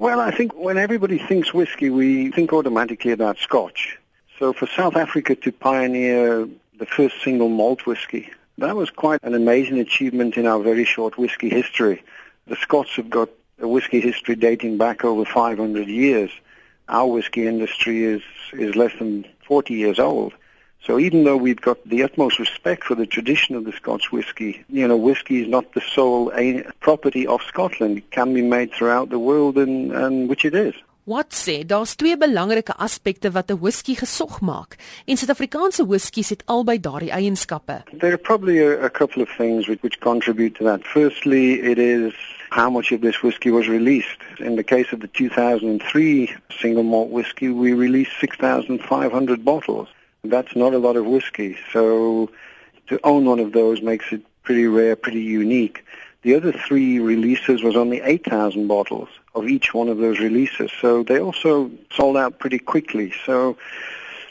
Well, I think when everybody thinks whiskey, we think automatically about Scotch. So for South Africa to pioneer the first single malt whiskey, that was quite an amazing achievement in our very short whiskey history. The Scots have got a whiskey history dating back over 500 years. Our whiskey industry is, is less than 40 years old. So even though we've got the utmost respect for the tradition of the Scotch whisky, you know, whisky is not the sole property of Scotland. It can be made throughout the world and, and which it is. Wat sê daar's twee belangrike aspekte wat 'n whisky gesog maak en Suid-Afrikaanse whiskies het albei daardie eienskappe. There are probably a, a couple of things which, which contribute to that. Firstly, it is how much of this whiskey was released. In the case of the 2003 single malt whiskey, we released 6,500 bottles. That's not a lot of whiskey. So to own one of those makes it pretty rare, pretty unique. The other three releases was only 8,000 bottles of each one of those releases. So they also sold out pretty quickly. So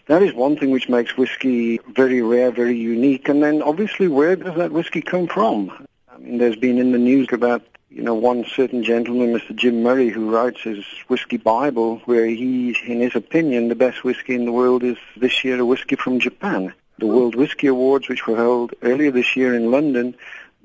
that is one thing which makes whiskey very rare, very unique. And then obviously where does that whiskey come from? I mean, there's been in the news about you know, one certain gentleman, Mr. Jim Murray, who writes his whiskey Bible, where he, in his opinion, the best whiskey in the world is this year a whiskey from Japan. The World Whiskey Awards, which were held earlier this year in London,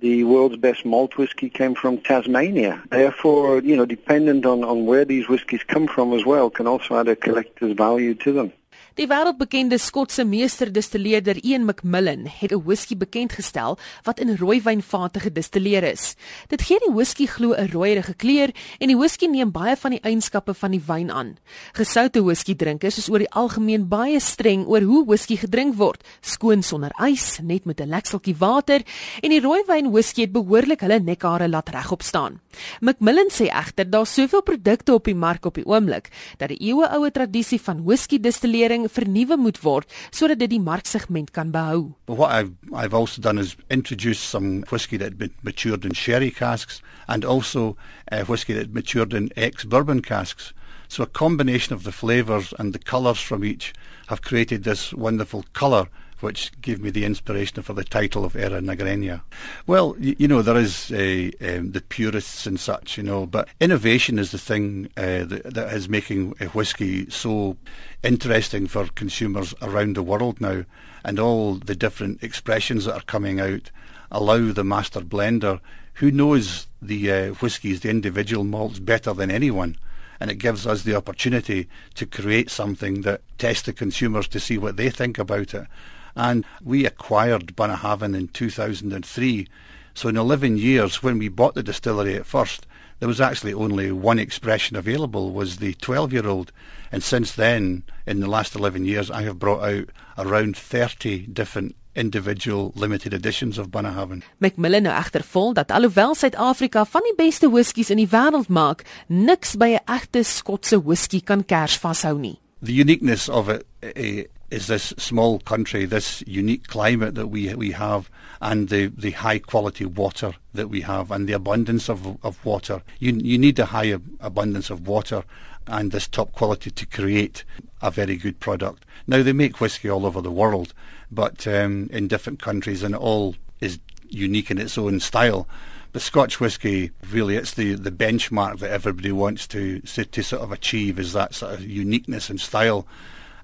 the world's best malt whiskey came from Tasmania. Therefore, you know, dependent on, on where these whiskies come from as well, can also add a collector's value to them. Die wêreldbekende Skotse meesterdistilleerder Ian McMillan het 'n whisky bekend gestel wat in rooiwynvate gedistilleer is. Dit gee die whisky glo 'n rooierige kleur en die whisky neem baie van die eienskappe van die wyn aan. Gesoute whisky drinkers is oor die algemeen baie streng oor hoe whisky gedrink word, skoon sonder ys, net met 'n lekseltjie water en die rooiwyn whisky het behoorlik hulle nekhare laat regop staan. McMillan sê egter daar soveel produkte op die mark op die oomblik dat die eeueoue tradisie van whisky distillering inligting vernuwe moet word sodat dit die marksegment kan behou. What I've I've also done is introduce some whiskey that been matured in sherry casks and also uh, whiskey that matured in ex-bourbon casks. So a combination of the flavors and the colors from each have created this wonderful color which gave me the inspiration for the title of Eirigh Na Greine. Well, you, you know, there is a, um, the purists and such, you know, but innovation is the thing uh, that, that is making a whiskey so interesting for consumers around the world now, and all the different expressions that are coming out allow the master blender, who knows the uh, whiskies, the individual malts, better than anyone and it gives us the opportunity to create something that tests the consumers to see what they think about it. And we acquired Bunnahabhain in 2003. So in 11 years, when we bought the distillery at first, there was actually only one expression available, was the 12-year-old. And since then, in the last 11 years, I have brought out around 30 different individual limited editions of Bunnahabhain. Macmillan nou egter vol dat alhoewel Suid-Afrika van die beste whiskies in die wêreld maak, niks by 'n egte Skotse whisky kan kers vashou nie. The uniqueness of it uh, is this small country, this unique climate that we we have, and the, the high quality water that we have, and the abundance of of water. You you need a high abundance of water and this top quality to create a very good product. Now they make whiskey all over the world, but um, in different countries, and it all is unique in its own style. But Scotch whisky, really, it's the, the benchmark that everybody wants to, to sort of achieve is that sort of uniqueness and style.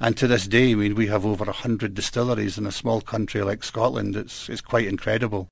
And to this day, I mean, we have over 100 distilleries in a small country like Scotland. It's, it's quite incredible.